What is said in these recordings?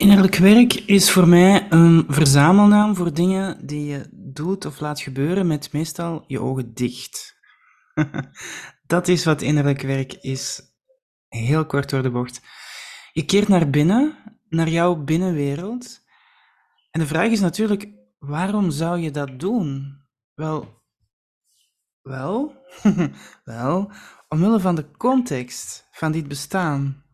Innerlijk werk is voor mij een verzamelnaam voor dingen die je doet of laat gebeuren met meestal je ogen dicht. Dat is wat innerlijk werk is. Heel kort door de bocht. Je keert naar binnen, naar jouw binnenwereld. En de vraag is natuurlijk, waarom zou je dat doen? Wel, wel, wel, omwille van de context van dit bestaan.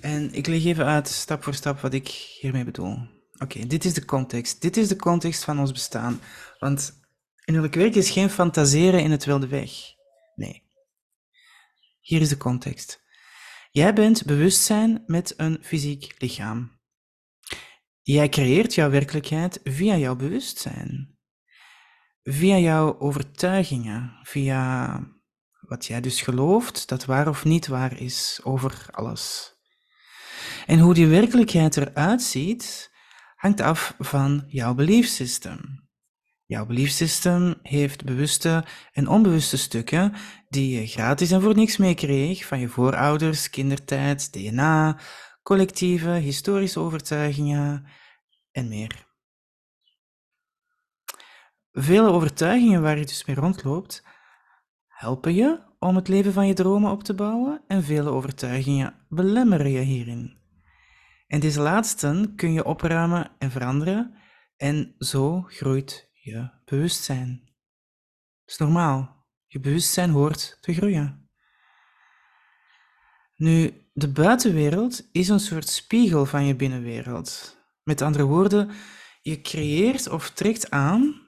En ik leg even uit, stap voor stap, wat ik hiermee bedoel. Oké, dit is de context. Dit is de context van ons bestaan. Want innerlijk werk is geen fantaseren in het wilde weg. Nee. Hier is de context. Jij bent bewustzijn met een fysiek lichaam. Jij creëert jouw werkelijkheid via jouw bewustzijn. Via jouw overtuigingen, via wat jij dus gelooft dat waar of niet waar is over alles. En hoe die werkelijkheid eruit ziet, hangt af van jouw beliefssysteem. Jouw beliefssysteem heeft bewuste en onbewuste stukken die je gratis en voor niks meekreeg van je voorouders, kindertijd, DNA, collectieve, historische overtuigingen en meer. Vele overtuigingen waar je dus mee rondloopt, helpen je om het leven van je dromen op te bouwen en vele overtuigingen belemmeren je hierin. En deze laatste kun je opruimen en veranderen en zo groeit je bewustzijn. Dat is normaal. Je bewustzijn hoort te groeien. Nu, de buitenwereld is een soort spiegel van je binnenwereld. Met andere woorden, je creëert of trekt aan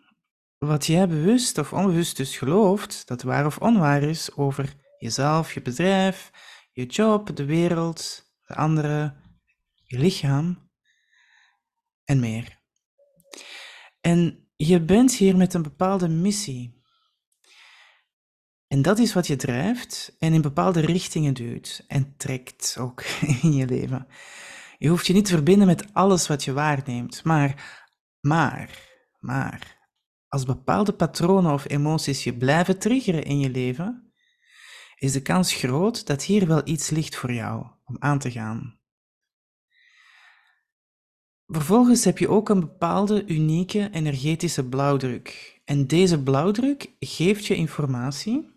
wat jij bewust of onbewust dus gelooft dat waar of onwaar is over jezelf, je bedrijf, je job, de wereld, de anderen, je lichaam en meer. En je bent hier met een bepaalde missie. En dat is wat je drijft en in bepaalde richtingen duwt en trekt ook in je leven. Je hoeft je niet te verbinden met alles wat je waarneemt, maar, maar, maar, als bepaalde patronen of emoties je blijven triggeren in je leven, is de kans groot dat hier wel iets ligt voor jou om aan te gaan. Vervolgens heb je ook een bepaalde unieke energetische blauwdruk. En deze blauwdruk geeft je informatie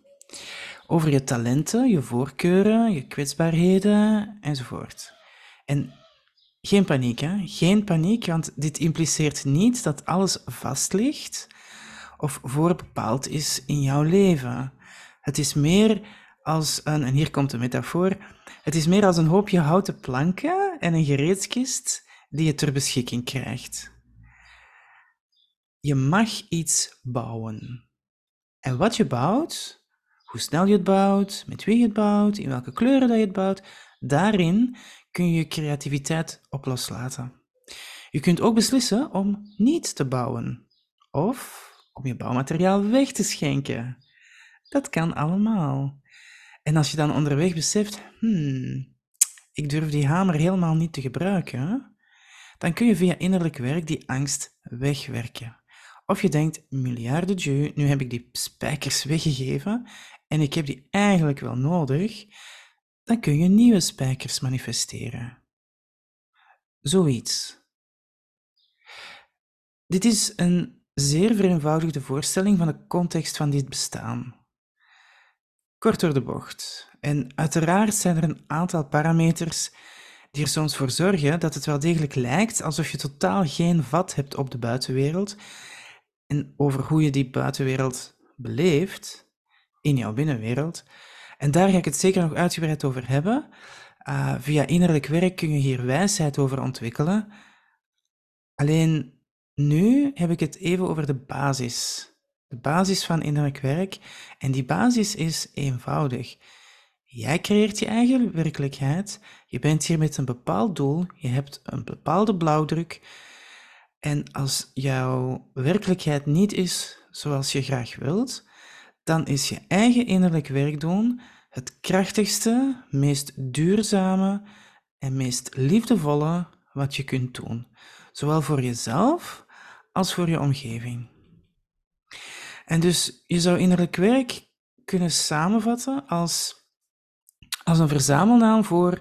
over je talenten, je voorkeuren, je kwetsbaarheden enzovoort. En geen paniek, hè? Geen paniek, want dit impliceert niet dat alles vast ligt of voorbepaald is in jouw leven. Het is meer als een, en hier komt de metafoor, het is meer als een hoopje houten planken en een gereedskist die je ter beschikking krijgt. Je mag iets bouwen. En wat je bouwt, hoe snel je het bouwt, met wie je het bouwt, in welke kleuren dat je het bouwt, daarin kun je je creativiteit op loslaten. Je kunt ook beslissen om niet te bouwen of om je bouwmateriaal weg te schenken. Dat kan allemaal. En als je dan onderweg beseft, hmm, ik durf die hamer helemaal niet te gebruiken, dan kun je via innerlijk werk die angst wegwerken. Of je denkt, miljarden dieu, nu heb ik die spijkers weggegeven en ik heb die eigenlijk wel nodig, dan kun je nieuwe spijkers manifesteren. Zoiets. Dit is een zeer vereenvoudigde voorstelling van de context van dit bestaan. Kort door de bocht. En uiteraard zijn er een aantal parameters die er soms voor zorgen dat het wel degelijk lijkt alsof je totaal geen vat hebt op de buitenwereld en over hoe je die buitenwereld beleeft in jouw binnenwereld. En daar ga ik het zeker nog uitgebreid over hebben. Uh, via innerlijk werk kun je hier wijsheid over ontwikkelen. Alleen nu heb ik het even over de basis. De basis van innerlijk werk. En die basis is eenvoudig. Jij creëert je eigen werkelijkheid. Je bent hier met een bepaald doel. Je hebt een bepaalde blauwdruk. En als jouw werkelijkheid niet is zoals je graag wilt, dan is je eigen innerlijk werk doen het krachtigste, meest duurzame en meest liefdevolle wat je kunt doen. Zowel voor jezelf als voor je omgeving. En dus je zou innerlijk werk kunnen samenvatten als als een verzamelnaam voor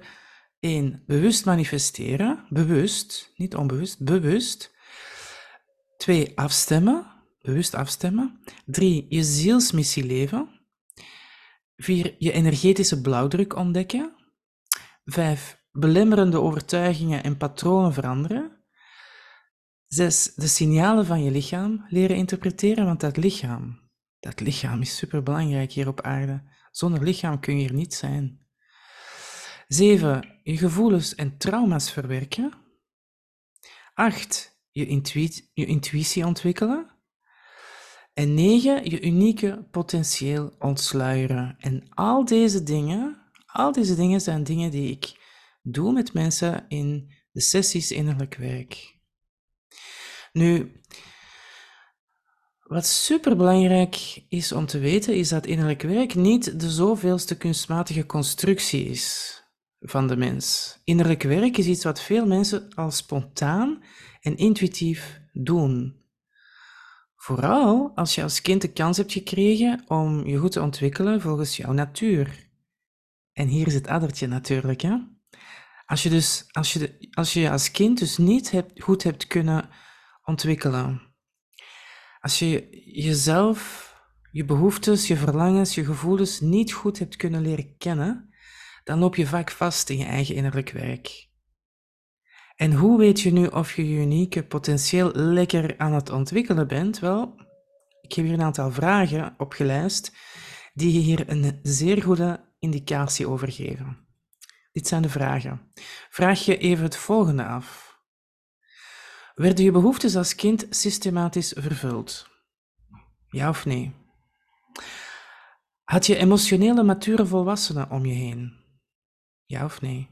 1. Bewust manifesteren. Bewust, niet onbewust, bewust. 2. Afstemmen. Bewust afstemmen. 3. Je zielsmissie leven. 4. Je energetische blauwdruk ontdekken. 5. Belemmerende overtuigingen en patronen veranderen. 6. De signalen van je lichaam leren interpreteren, want dat lichaam, dat lichaam is superbelangrijk hier op aarde. Zonder lichaam kun je er niet zijn. 7. Je gevoelens en trauma's verwerken. 8. Je, intuïtie, ontwikkelen. En 9. Je unieke potentieel ontsluieren. En al deze dingen, al deze dingen zijn dingen die ik doe met mensen in de sessies innerlijk werk. Nu, wat superbelangrijk is om te weten, is dat innerlijk werk niet de zoveelste kunstmatige constructie is van de mens. Innerlijk werk is iets wat veel mensen al spontaan en intuïtief doen. Vooral als je als kind de kans hebt gekregen om je goed te ontwikkelen volgens jouw natuur. En hier is het addertje natuurlijk. Hè? Als je dus als je, als je als kind dus niet hebt, goed hebt kunnen ontwikkelen. Als je jezelf, je behoeftes, je verlangens, je gevoelens niet goed hebt kunnen leren kennen, dan loop je vaak vast in je eigen innerlijk werk. En hoe weet je nu of je je unieke potentieel lekker aan het ontwikkelen bent? Wel, ik heb hier een aantal vragen opgelijst die je hier een zeer goede indicatie over geven. Dit zijn de vragen. Vraag je even het volgende af. Werden je behoeftes als kind systematisch vervuld? Ja of nee? Had je emotionele mature volwassenen om je heen? Ja of nee?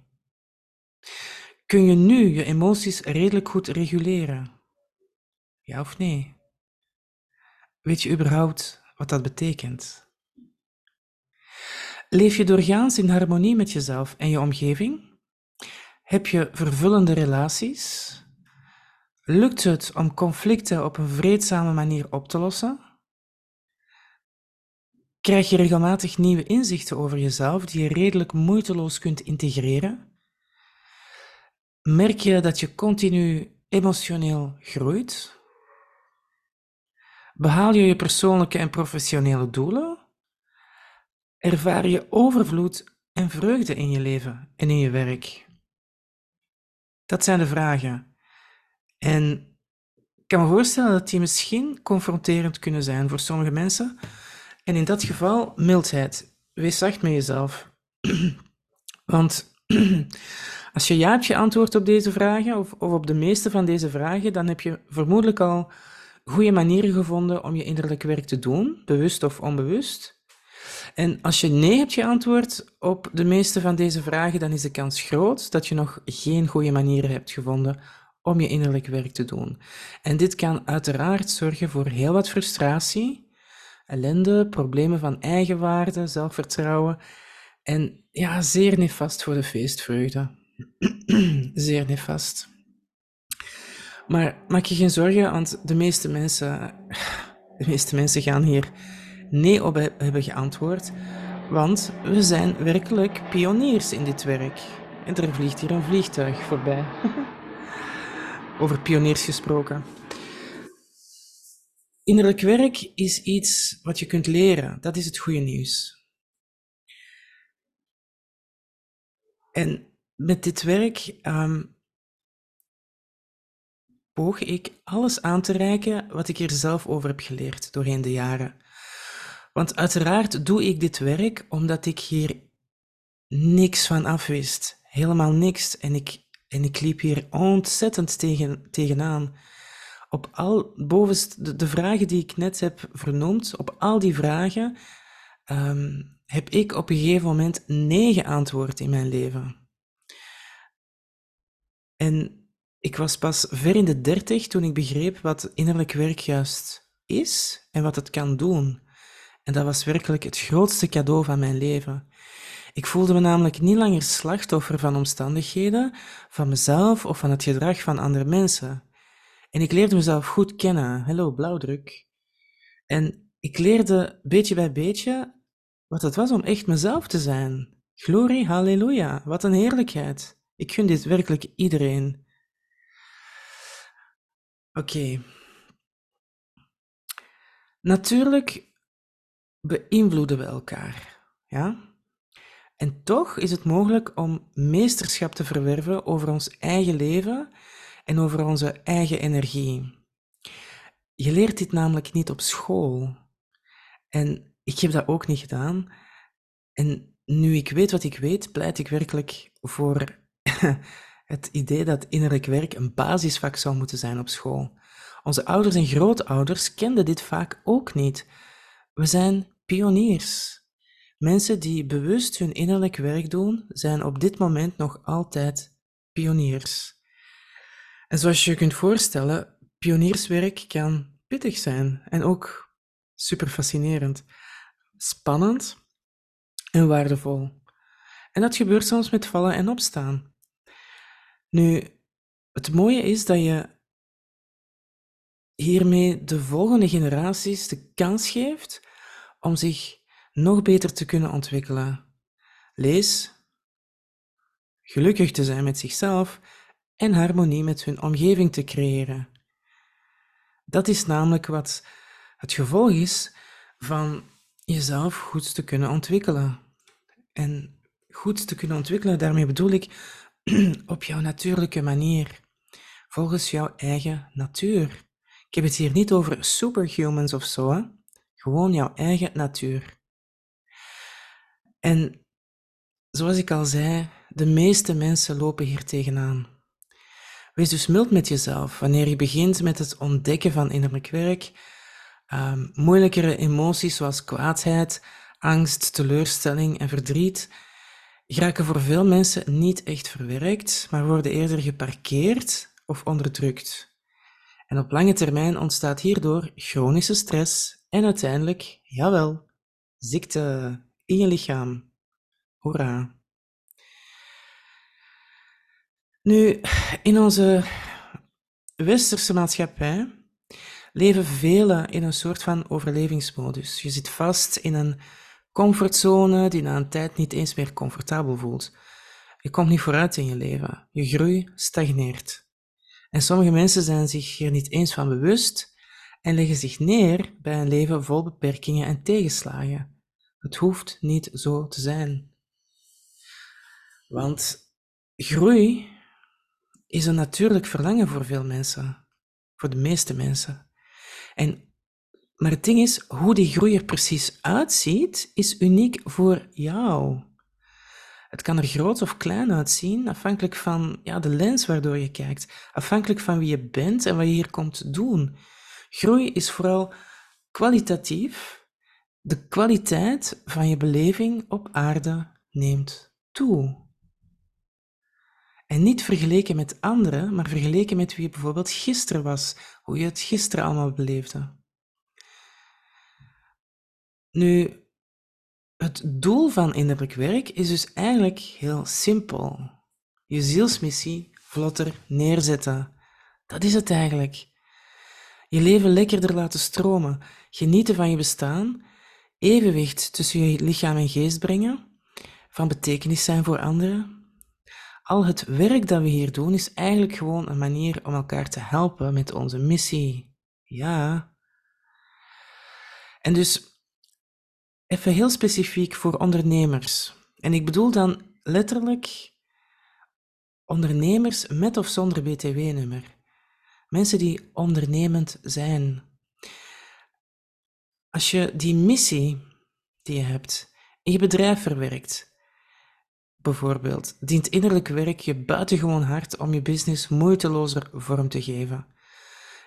Kun je nu je emoties redelijk goed reguleren? Ja of nee? Weet je überhaupt wat dat betekent? Leef je doorgaans in harmonie met jezelf en je omgeving? Heb je vervullende relaties? Lukt het om conflicten op een vreedzame manier op te lossen? Krijg je regelmatig nieuwe inzichten over jezelf die je redelijk moeiteloos kunt integreren? Merk je dat je continu emotioneel groeit? Behaal je je persoonlijke en professionele doelen? Ervaar je overvloed en vreugde in je leven en in je werk? Dat zijn de vragen en ik kan me voorstellen dat die misschien confronterend kunnen zijn voor sommige mensen. En in dat geval, mildheid. Wees zacht met jezelf. Want als je ja hebt geantwoord op deze vragen, of, of op de meeste van deze vragen, dan heb je vermoedelijk al goede manieren gevonden om je innerlijk werk te doen, bewust of onbewust. En als je nee hebt geantwoord op de meeste van deze vragen, dan is de kans groot dat je nog geen goede manieren hebt gevonden om je innerlijk werk te doen. En dit kan uiteraard zorgen voor heel wat frustratie, ellende, problemen van eigenwaarde, zelfvertrouwen en ja, zeer nefast voor de feestvreugde. zeer nefast. Maar maak je geen zorgen, want de meeste mensen, de meeste mensen gaan hier nee op hebben geantwoord, want we zijn werkelijk pioniers in dit werk. En er vliegt hier een vliegtuig voorbij. over pioniers gesproken. Innerlijk werk is iets wat je kunt leren. Dat is het goede nieuws. En met dit werk um, poog ik alles aan te reiken wat ik er zelf over heb geleerd doorheen de jaren. Want uiteraard doe ik dit werk omdat ik hier niks van afwist. Helemaal niks. En ik en ik liep hier ontzettend tegen, tegenaan. Op al, bovenst de, vragen die ik net heb vernoemd, op al die vragen um, heb ik op een gegeven moment nee geantwoord in mijn leven. En ik was pas ver in de dertig toen ik begreep wat innerlijk werk juist is en wat het kan doen. En dat was werkelijk het grootste cadeau van mijn leven. Ik voelde me namelijk niet langer slachtoffer van omstandigheden, van mezelf of van het gedrag van andere mensen. En ik leerde mezelf goed kennen. Hallo, blauwdruk. En ik leerde beetje bij beetje wat het was om echt mezelf te zijn. Glorie, halleluja, wat een heerlijkheid. Ik gun dit werkelijk iedereen. Oké. Natuurlijk beïnvloeden we elkaar, ja? En toch is het mogelijk om meesterschap te verwerven over ons eigen leven en over onze eigen energie. Je leert dit namelijk niet op school. En ik heb dat ook niet gedaan. En nu ik weet wat ik weet, pleit ik werkelijk voor het idee dat innerlijk werk een basisvak zou moeten zijn op school. Onze ouders en grootouders kenden dit vaak ook niet. We zijn pioniers. Mensen die bewust hun innerlijk werk doen, zijn op dit moment nog altijd pioniers. En zoals je je kunt voorstellen, pionierswerk kan pittig zijn en ook super fascinerend, spannend en waardevol. En dat gebeurt soms met vallen en opstaan. Nu, het mooie is dat je hiermee de volgende generaties de kans geeft om zich nog beter te kunnen ontwikkelen. Lees, gelukkig te zijn met zichzelf en harmonie met hun omgeving te creëren. Dat is namelijk wat het gevolg is van jezelf goed te kunnen ontwikkelen. En goed te kunnen ontwikkelen, daarmee bedoel ik op jouw natuurlijke manier, volgens jouw eigen natuur. Ik heb het hier niet over superhumans of zo, gewoon jouw eigen natuur. En zoals ik al zei, de meeste mensen lopen hier tegenaan. Wees dus mild met jezelf wanneer je begint met het ontdekken van innerlijk werk. Um, moeilijkere emoties zoals kwaadheid, angst, teleurstelling en verdriet geraken voor veel mensen niet echt verwerkt, maar worden eerder geparkeerd of onderdrukt. En op lange termijn ontstaat hierdoor chronische stress en uiteindelijk, jawel, ziekte in je lichaam. Hoera. Nu, in onze westerse maatschappij leven velen in een soort van overlevingsmodus. Je zit vast in een comfortzone die na een tijd niet eens meer comfortabel voelt. Je komt niet vooruit in je leven. Je groei stagneert. En sommige mensen zijn zich hier niet eens van bewust en leggen zich neer bij een leven vol beperkingen en tegenslagen. Het hoeft niet zo te zijn. Want groei is een natuurlijk verlangen voor veel mensen, voor de meeste mensen. En, maar het ding is, hoe die groei er precies uitziet, is uniek voor jou. Het kan er groot of klein uitzien, afhankelijk van ja, de lens waardoor je kijkt, afhankelijk van wie je bent en wat je hier komt doen. Groei is vooral kwalitatief. De kwaliteit van je beleving op aarde neemt toe. En niet vergeleken met anderen, maar vergeleken met wie je bijvoorbeeld gisteren was, hoe je het gisteren allemaal beleefde. Nu, het doel van innerlijk werk is dus eigenlijk heel simpel. Je zielsmissie vlotter neerzetten. Dat is het eigenlijk. Je leven lekkerder laten stromen, genieten van je bestaan, evenwicht tussen je lichaam en geest brengen, van betekenis zijn voor anderen, al het werk dat we hier doen is eigenlijk gewoon een manier om elkaar te helpen met onze missie. Ja. En dus even heel specifiek voor ondernemers. En ik bedoel dan letterlijk ondernemers met of zonder BTW-nummer. Mensen die ondernemend zijn. Als je die missie die je hebt in je bedrijf verwerkt, bijvoorbeeld, dient innerlijk werk je buitengewoon hard om je business moeitelozer vorm te geven.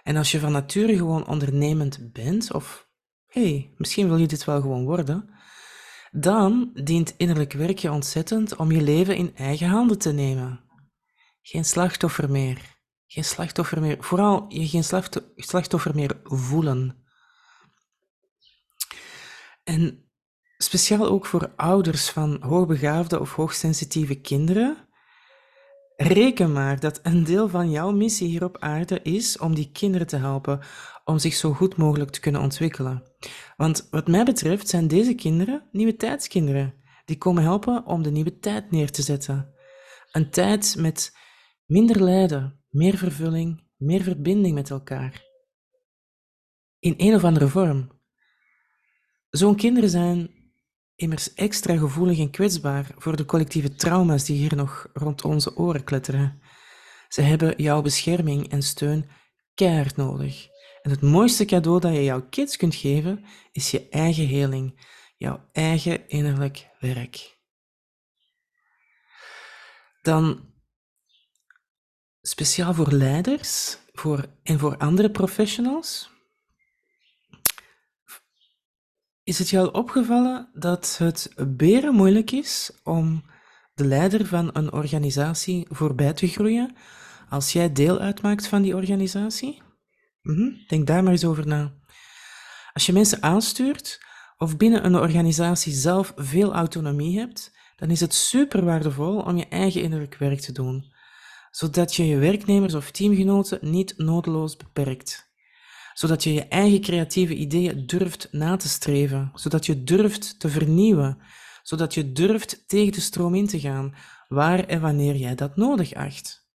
En als je van nature gewoon ondernemend bent, of hey, misschien wil je dit wel gewoon worden, dan dient innerlijk werk je ontzettend om je leven in eigen handen te nemen. Geen slachtoffer meer. Geen slachtoffer meer. Vooral je geen slachtoffer meer voelen. En speciaal ook voor ouders van hoogbegaafde of hoogsensitieve kinderen. Reken maar dat een deel van jouw missie hier op aarde is om die kinderen te helpen om zich zo goed mogelijk te kunnen ontwikkelen. Want wat mij betreft zijn deze kinderen nieuwe tijdskinderen. die komen helpen om de nieuwe tijd neer te zetten. Een tijd met minder lijden, meer vervulling, meer verbinding met elkaar. In een of andere vorm. Zo'n kinderen zijn immers extra gevoelig en kwetsbaar voor de collectieve trauma's die hier nog rond onze oren kletteren. Ze hebben jouw bescherming en steun keihard nodig. En het mooiste cadeau dat je jouw kids kunt geven, is je eigen heling, jouw eigen innerlijk werk. Dan speciaal voor leiders voor, en voor andere professionals. Is het jou opgevallen dat het beren moeilijk is om de leider van een organisatie voorbij te groeien als jij deel uitmaakt van die organisatie? Mhm, denk daar maar eens over na. Als je mensen aanstuurt of binnen een organisatie zelf veel autonomie hebt, dan is het super waardevol om je eigen innerlijk werk te doen, zodat je je werknemers of teamgenoten niet nodeloos beperkt. Zodat je je eigen creatieve ideeën durft na te streven, zodat je durft te vernieuwen, zodat je durft tegen de stroom in te gaan, waar en wanneer jij dat nodig acht.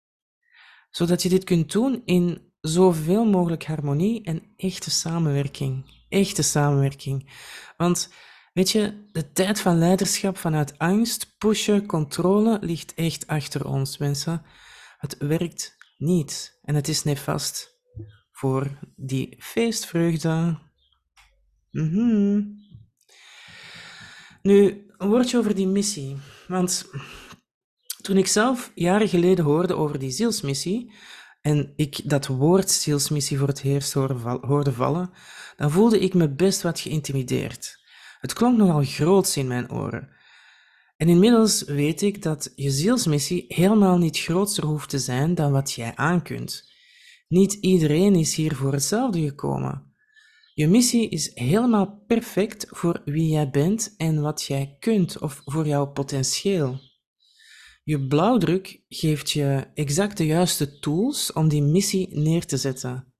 Zodat je dit kunt doen in zoveel mogelijk harmonie en echte samenwerking. Echte samenwerking. Want weet je, de tijd van leiderschap vanuit angst, pushen, controle ligt echt achter ons, mensen. Het werkt niet en het is nefast voor die feestvreugde. Mm Nu, een woordje over die missie. Want toen ik zelf jaren geleden hoorde over die zielsmissie, en ik dat woord zielsmissie voor het eerst hoorde vallen, dan voelde ik me best wat geïntimideerd. Het klonk nogal groots in mijn oren. En inmiddels weet ik dat je zielsmissie helemaal niet groter hoeft te zijn dan wat jij aankunt. Niet iedereen is hier voor hetzelfde gekomen. Je missie is helemaal perfect voor wie jij bent en wat jij kunt of voor jouw potentieel. Je blauwdruk geeft je exact de juiste tools om die missie neer te zetten.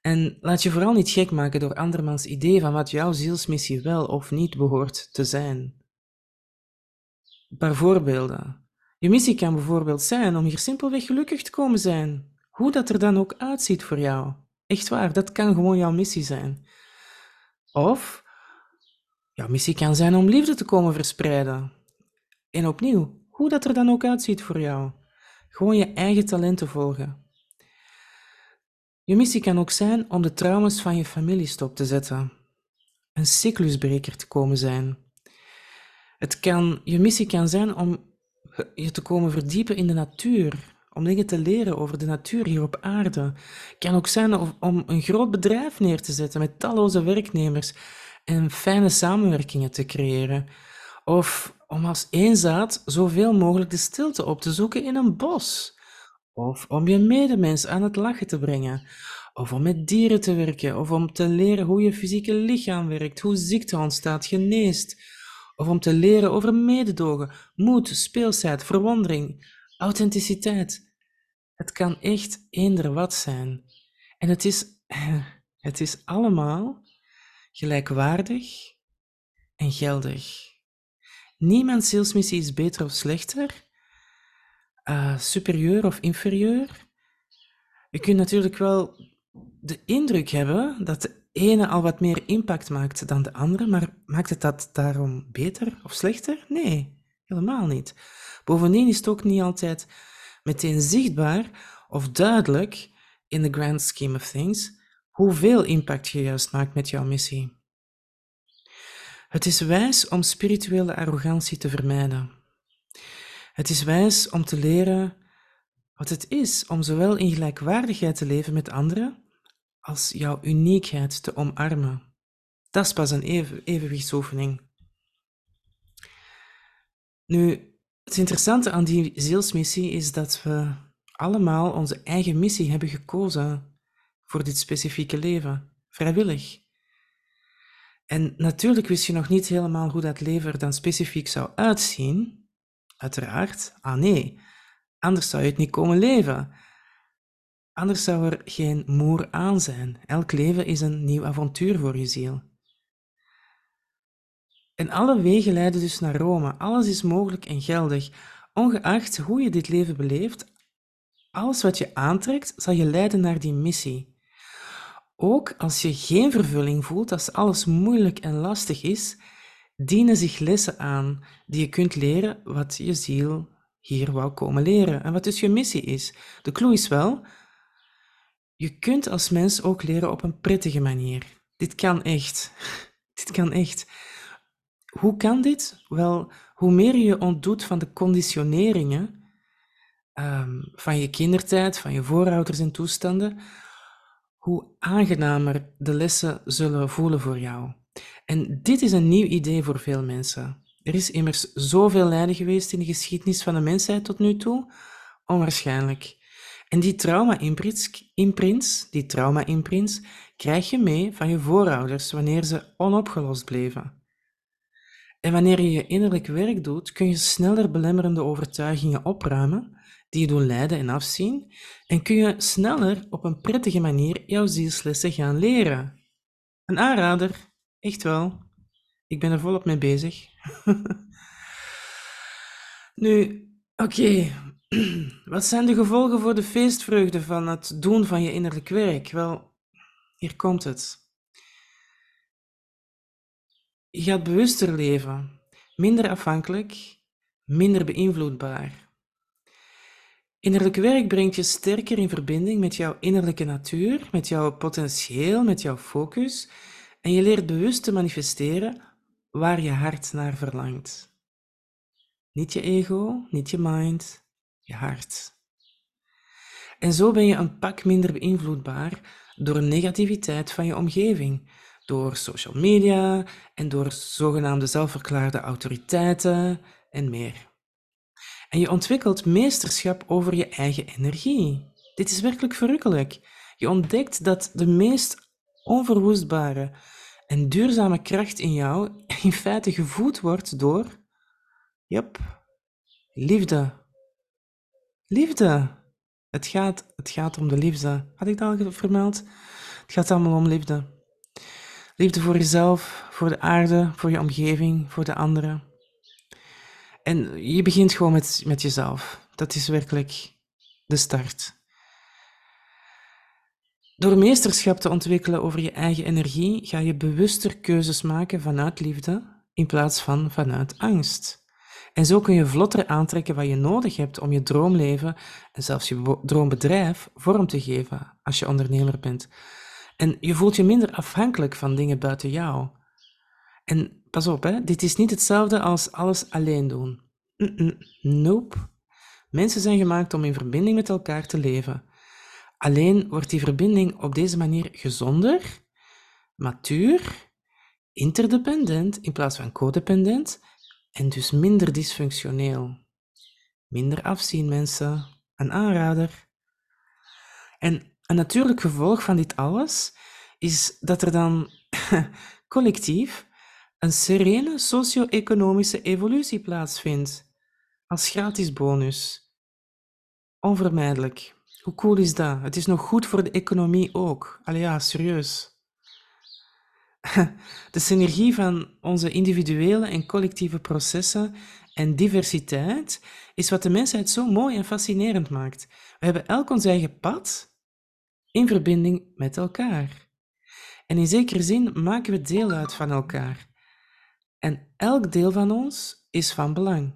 En laat je vooral niet gek maken door andermans idee van wat jouw zielsmissie wel of niet behoort te zijn. Een voorbeelden. Je missie kan bijvoorbeeld zijn om hier simpelweg gelukkig te komen zijn, hoe dat er dan ook uitziet voor jou. Echt waar, dat kan gewoon jouw missie zijn. Of jouw missie kan zijn om liefde te komen verspreiden. En opnieuw, hoe dat er dan ook uitziet voor jou. Gewoon je eigen talenten volgen. Je missie kan ook zijn om de trauma's van je familie stop te zetten. Een cyclusbreker te komen zijn. Het kan, je missie kan zijn om je te komen verdiepen in de natuur, om dingen te leren over de natuur hier op aarde. Het kan ook zijn om een groot bedrijf neer te zetten met talloze werknemers en fijne samenwerkingen te creëren. Of om als één zaad zoveel mogelijk de stilte op te zoeken in een bos. Of om je medemens aan het lachen te brengen. Of om met dieren te werken. Of om te leren hoe je fysieke lichaam werkt, hoe ziekte ontstaat, geneest. Of om te leren over mededogen, moed, speelsheid, verwondering, authenticiteit. Het kan echt eender wat zijn. En het is, het is allemaal gelijkwaardig en geldig. Niemand zielsmissie is beter of slechter, uh, superieur of inferieur. Je kunt natuurlijk wel de indruk hebben dat de ene al wat meer impact maakt dan de andere, maar maakt het dat daarom beter of slechter? Nee, helemaal niet. Bovendien is het ook niet altijd meteen zichtbaar of duidelijk in the grand scheme of things hoeveel impact je juist maakt met jouw missie. Het is wijs om spirituele arrogantie te vermijden. Het is wijs om te leren wat het is om zowel in gelijkwaardigheid te leven met anderen als jouw uniekheid te omarmen. Dat is pas een even, evenwichtsoefening. Nu, het interessante aan die zielsmissie is dat we allemaal onze eigen missie hebben gekozen voor dit specifieke leven, vrijwillig. En natuurlijk wist je nog niet helemaal hoe dat leven er dan specifiek zou uitzien. Uiteraard. Ah nee, anders zou je het niet komen leven. Anders zou er geen moer aan zijn. Elk leven is een nieuw avontuur voor je ziel. En alle wegen leiden dus naar Rome. Alles is mogelijk en geldig. Ongeacht hoe je dit leven beleeft, alles wat je aantrekt, zal je leiden naar die missie. Ook als je geen vervulling voelt, als alles moeilijk en lastig is, dienen zich lessen aan die je kunt leren wat je ziel hier wou komen leren en wat dus je missie is. De clue is wel, je kunt als mens ook leren op een prettige manier. Dit kan echt. Dit kan echt. Hoe kan dit? Wel, hoe meer je je ontdoet van de conditioneringen um, van je kindertijd, van je voorouders en toestanden, hoe aangenamer de lessen zullen voelen voor jou. En dit is een nieuw idee voor veel mensen. Er is immers zoveel lijden geweest in de geschiedenis van de mensheid tot nu toe, onwaarschijnlijk. En die trauma-imprints, die trauma-imprints, krijg je mee van je voorouders wanneer ze onopgelost bleven. En wanneer je je innerlijk werk doet, kun je sneller belemmerende overtuigingen opruimen, die je doen lijden en afzien, en kun je sneller op een prettige manier jouw zielslessen gaan leren. Een aanrader, echt wel. Ik ben er volop mee bezig. nu, oké. Wat zijn de gevolgen voor de feestvreugde van het doen van je innerlijk werk? Wel, hier komt het. Je gaat bewuster leven, minder afhankelijk, minder beïnvloedbaar. Innerlijk werk brengt je sterker in verbinding met jouw innerlijke natuur, met jouw potentieel, met jouw focus en je leert bewust te manifesteren waar je hart naar verlangt. Niet je ego, niet je mind, je hart. En zo ben je een pak minder beïnvloedbaar door negativiteit van je omgeving, door social media en door zogenaamde zelfverklaarde autoriteiten en meer. En je ontwikkelt meesterschap over je eigen energie. Dit is werkelijk verrukkelijk. Je ontdekt dat de meest onverwoestbare en duurzame kracht in jou in feite gevoed wordt door, yep, liefde. Liefde. Het gaat, het gaat om de liefde. Had ik dat al vermeld? Het gaat allemaal om liefde. Liefde voor jezelf, voor de aarde, voor je omgeving, voor de anderen. En je begint gewoon met, met jezelf. Dat is werkelijk de start. Door meesterschap te ontwikkelen over je eigen energie, ga je bewuster keuzes maken vanuit liefde in plaats van vanuit angst. En zo kun je vlotter aantrekken wat je nodig hebt om je droomleven en zelfs je droombedrijf vorm te geven als je ondernemer bent. En je voelt je minder afhankelijk van dingen buiten jou. En pas op, hè, dit is niet hetzelfde als alles alleen doen. nope. Mensen zijn gemaakt om in verbinding met elkaar te leven. Alleen wordt die verbinding op deze manier gezonder, matuur, interdependent in plaats van codependent en dus minder dysfunctioneel. Minder afzien, mensen. Een aanrader. En een natuurlijk gevolg van dit alles is dat er dan collectief een serene socio-economische evolutie plaatsvindt als gratis bonus. Onvermijdelijk. Hoe cool is dat? Het is nog goed voor de economie ook. Allee ja, serieus. De synergie van onze individuele en collectieve processen en diversiteit is wat de mensheid zo mooi en fascinerend maakt. We hebben elk ons eigen pad in verbinding met elkaar. En in zekere zin maken we deel uit van elkaar. En elk deel van ons is van belang.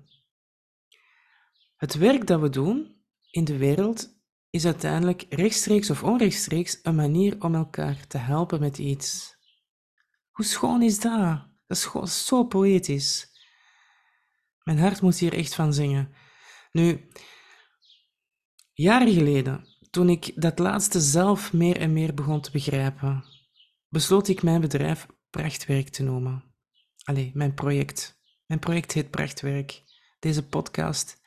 Het werk dat we doen in de wereld is uiteindelijk rechtstreeks of onrechtstreeks een manier om elkaar te helpen met iets. Hoe schoon is dat? Dat is gewoon zo poëtisch. Mijn hart moet hier echt van zingen. Nu, jaren geleden, toen ik dat laatste zelf meer en meer begon te begrijpen, besloot ik mijn bedrijf Prachtwerk te noemen. Allee, mijn project. Mijn project heet Prachtwerk. Deze podcast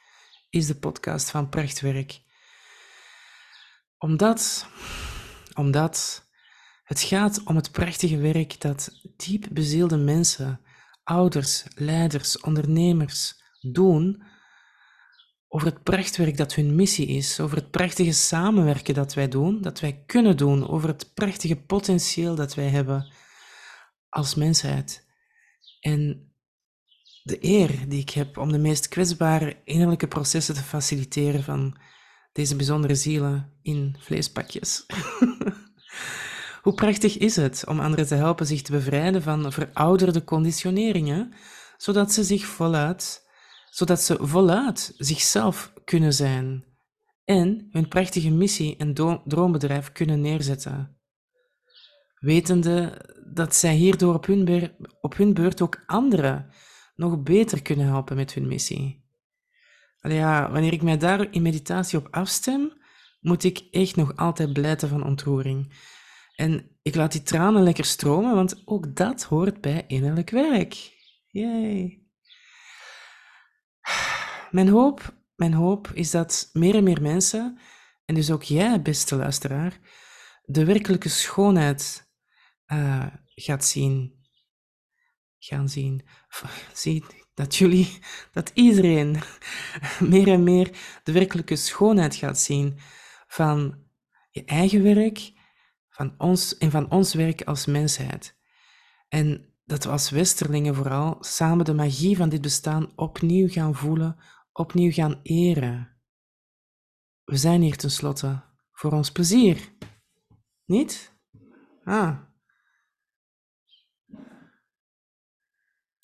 is de podcast van Prachtwerk. Omdat, omdat het gaat om het prachtige werk dat diep bezielde mensen, ouders, leiders, ondernemers doen over het prachtwerk dat hun missie is, over het prachtige samenwerken dat wij doen, dat wij kunnen doen, over het prachtige potentieel dat wij hebben als mensheid. En de eer die ik heb om de meest kwetsbare innerlijke processen te faciliteren van deze bijzondere zielen in vleespakjes. Hoe prachtig is het om anderen te helpen zich te bevrijden van verouderde conditioneringen, zodat ze zich voluit, zodat ze voluit zichzelf kunnen zijn en hun prachtige missie en droombedrijf kunnen neerzetten. Wetende dat zij hierdoor op hun, beurt ook anderen nog beter kunnen helpen met hun missie. Allee, ja, wanneer ik mij daar in meditatie op afstem, moet ik echt nog altijd blijten van ontroering. En ik laat die tranen lekker stromen, want ook dat hoort bij innerlijk werk. Yay. Mijn hoop, mijn hoop is dat meer en meer mensen, en dus ook jij, beste luisteraar, de werkelijke schoonheid uh, gaat zien. Gaan zien. Zie dat jullie, dat iedereen meer en meer de werkelijke schoonheid gaat zien van je eigen werk van ons, en van ons werk als mensheid. En dat we als Westerlingen vooral samen de magie van dit bestaan opnieuw gaan voelen, opnieuw gaan eren. We zijn hier tenslotte voor ons plezier. Niet? Ah,